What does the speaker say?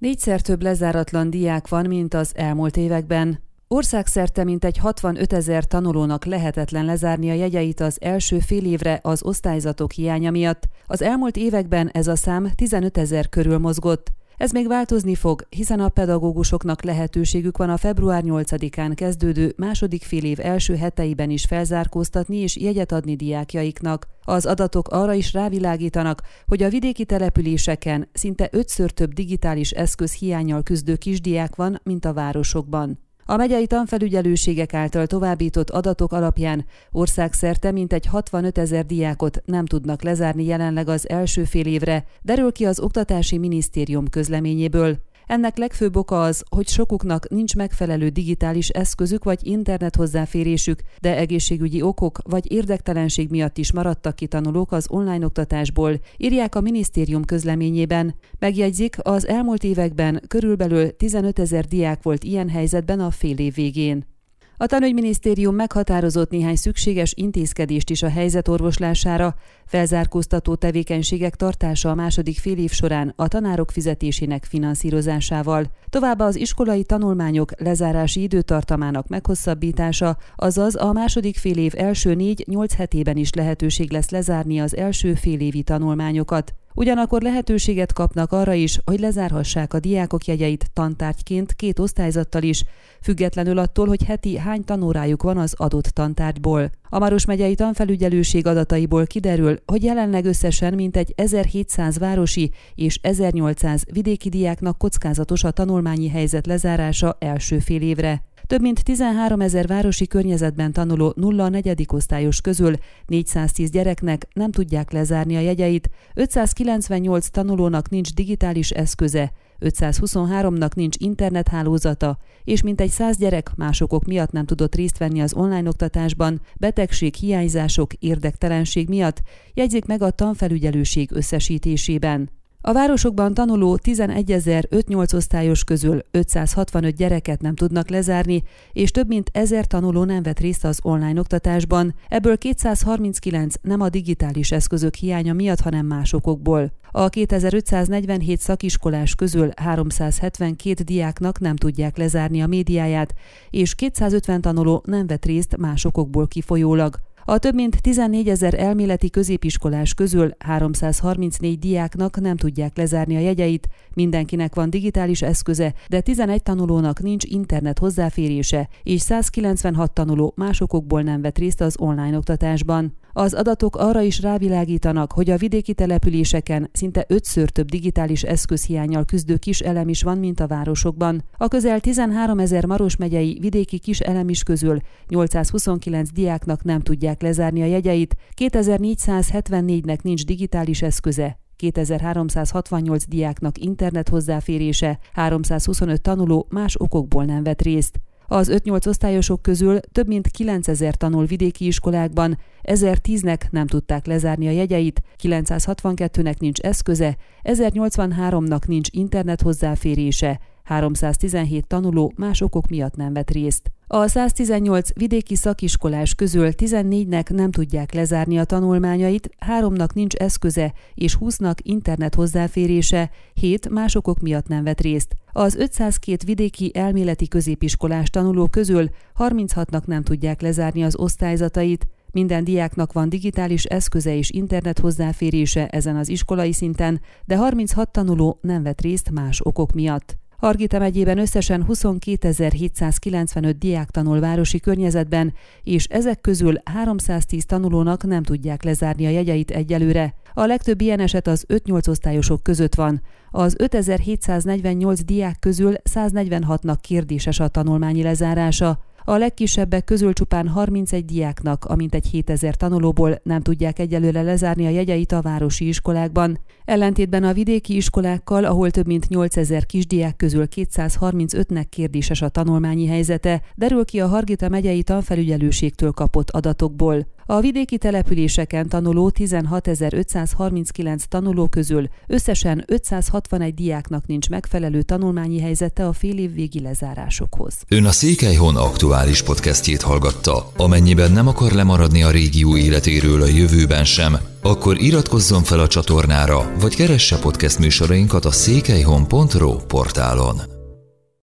Négyszer több lezáratlan diák van, mint az elmúlt években. Országszerte mintegy 65 ezer tanulónak lehetetlen lezárni a jegyeit az első fél évre az osztályzatok hiánya miatt. Az elmúlt években ez a szám 15 ezer körül mozgott. Ez még változni fog, hiszen a pedagógusoknak lehetőségük van a február 8-án kezdődő második fél év első heteiben is felzárkóztatni és jegyet adni diákjaiknak. Az adatok arra is rávilágítanak, hogy a vidéki településeken szinte ötször több digitális eszköz hiányal küzdő kisdiák van, mint a városokban. A megyei tanfelügyelőségek által továbbított adatok alapján országszerte mintegy 65 ezer diákot nem tudnak lezárni jelenleg az első fél évre, derül ki az Oktatási Minisztérium közleményéből. Ennek legfőbb oka az, hogy sokuknak nincs megfelelő digitális eszközük vagy internet hozzáférésük, de egészségügyi okok vagy érdektelenség miatt is maradtak ki tanulók az online oktatásból, írják a minisztérium közleményében. Megjegyzik, az elmúlt években körülbelül 15 ezer diák volt ilyen helyzetben a fél év végén. A tanügyminisztérium meghatározott néhány szükséges intézkedést is a helyzet orvoslására, felzárkóztató tevékenységek tartása a második fél év során a tanárok fizetésének finanszírozásával, továbbá az iskolai tanulmányok lezárási időtartamának meghosszabbítása, azaz a második fél év első négy-nyolc hetében is lehetőség lesz lezárni az első fél évi tanulmányokat. Ugyanakkor lehetőséget kapnak arra is, hogy lezárhassák a diákok jegyeit tantárgyként két osztályzattal is, függetlenül attól, hogy heti hány tanórájuk van az adott tantárgyból. A Maros megyei tanfelügyelőség adataiból kiderül, hogy jelenleg összesen mintegy 1700 városi és 1800 vidéki diáknak kockázatos a tanulmányi helyzet lezárása első fél évre. Több mint 13 ezer városi környezetben tanuló 0-4. osztályos közül 410 gyereknek nem tudják lezárni a jegyeit, 598 tanulónak nincs digitális eszköze, 523-nak nincs internethálózata, és mintegy 100 gyerek más okok miatt nem tudott részt venni az online oktatásban, betegség, hiányzások, érdektelenség miatt, jegyzik meg a tanfelügyelőség összesítésében. A városokban tanuló 11.058 osztályos közül 565 gyereket nem tudnak lezárni, és több mint 1000 tanuló nem vett részt az online oktatásban, ebből 239 nem a digitális eszközök hiánya miatt, hanem más okokból. A 2547 szakiskolás közül 372 diáknak nem tudják lezárni a médiáját, és 250 tanuló nem vett részt más okokból kifolyólag. A több mint 14 ezer elméleti középiskolás közül 334 diáknak nem tudják lezárni a jegyeit, mindenkinek van digitális eszköze, de 11 tanulónak nincs internet hozzáférése, és 196 tanuló másokokból nem vett részt az online oktatásban. Az adatok arra is rávilágítanak, hogy a vidéki településeken szinte ötször több digitális eszközhiányjal küzdő kis elem is van, mint a városokban. A közel 13 ezer Maros megyei vidéki kis elem is közül 829 diáknak nem tudják lezárni a jegyeit, 2474-nek nincs digitális eszköze, 2368 diáknak internet hozzáférése, 325 tanuló más okokból nem vett részt. Az 5-8 osztályosok közül több mint 9000 tanul vidéki iskolákban, 1010-nek nem tudták lezárni a jegyeit, 962-nek nincs eszköze, 1083-nak nincs internet hozzáférése, 317 tanuló más okok miatt nem vett részt. A 118 vidéki szakiskolás közül 14-nek nem tudják lezárni a tanulmányait, 3-nak nincs eszköze és 20-nak internet hozzáférése, 7 más okok miatt nem vett részt. Az 502 vidéki elméleti középiskolás tanuló közül 36-nak nem tudják lezárni az osztályzatait, minden diáknak van digitális eszköze és internet hozzáférése ezen az iskolai szinten, de 36 tanuló nem vett részt más okok miatt. Hargita megyében összesen 22.795 diák tanul városi környezetben, és ezek közül 310 tanulónak nem tudják lezárni a jegyeit egyelőre. A legtöbb ilyen eset az 5-8 osztályosok között van. Az 5748 diák közül 146-nak kérdéses a tanulmányi lezárása. A legkisebbek közül csupán 31 diáknak, amint egy 7000 tanulóból nem tudják egyelőre lezárni a jegyeit a városi iskolákban. Ellentétben a vidéki iskolákkal, ahol több mint 8000 kisdiák közül 235-nek kérdéses a tanulmányi helyzete, derül ki a Hargita megyei tanfelügyelőségtől kapott adatokból. A vidéki településeken tanuló 16.539 tanuló közül összesen 561 diáknak nincs megfelelő tanulmányi helyzete a fél év végi lezárásokhoz. Ön a Székelyhon aktuális podcastjét hallgatta. Amennyiben nem akar lemaradni a régió életéről a jövőben sem, akkor iratkozzon fel a csatornára, vagy keresse podcast műsorainkat a székelyhon.pro portálon.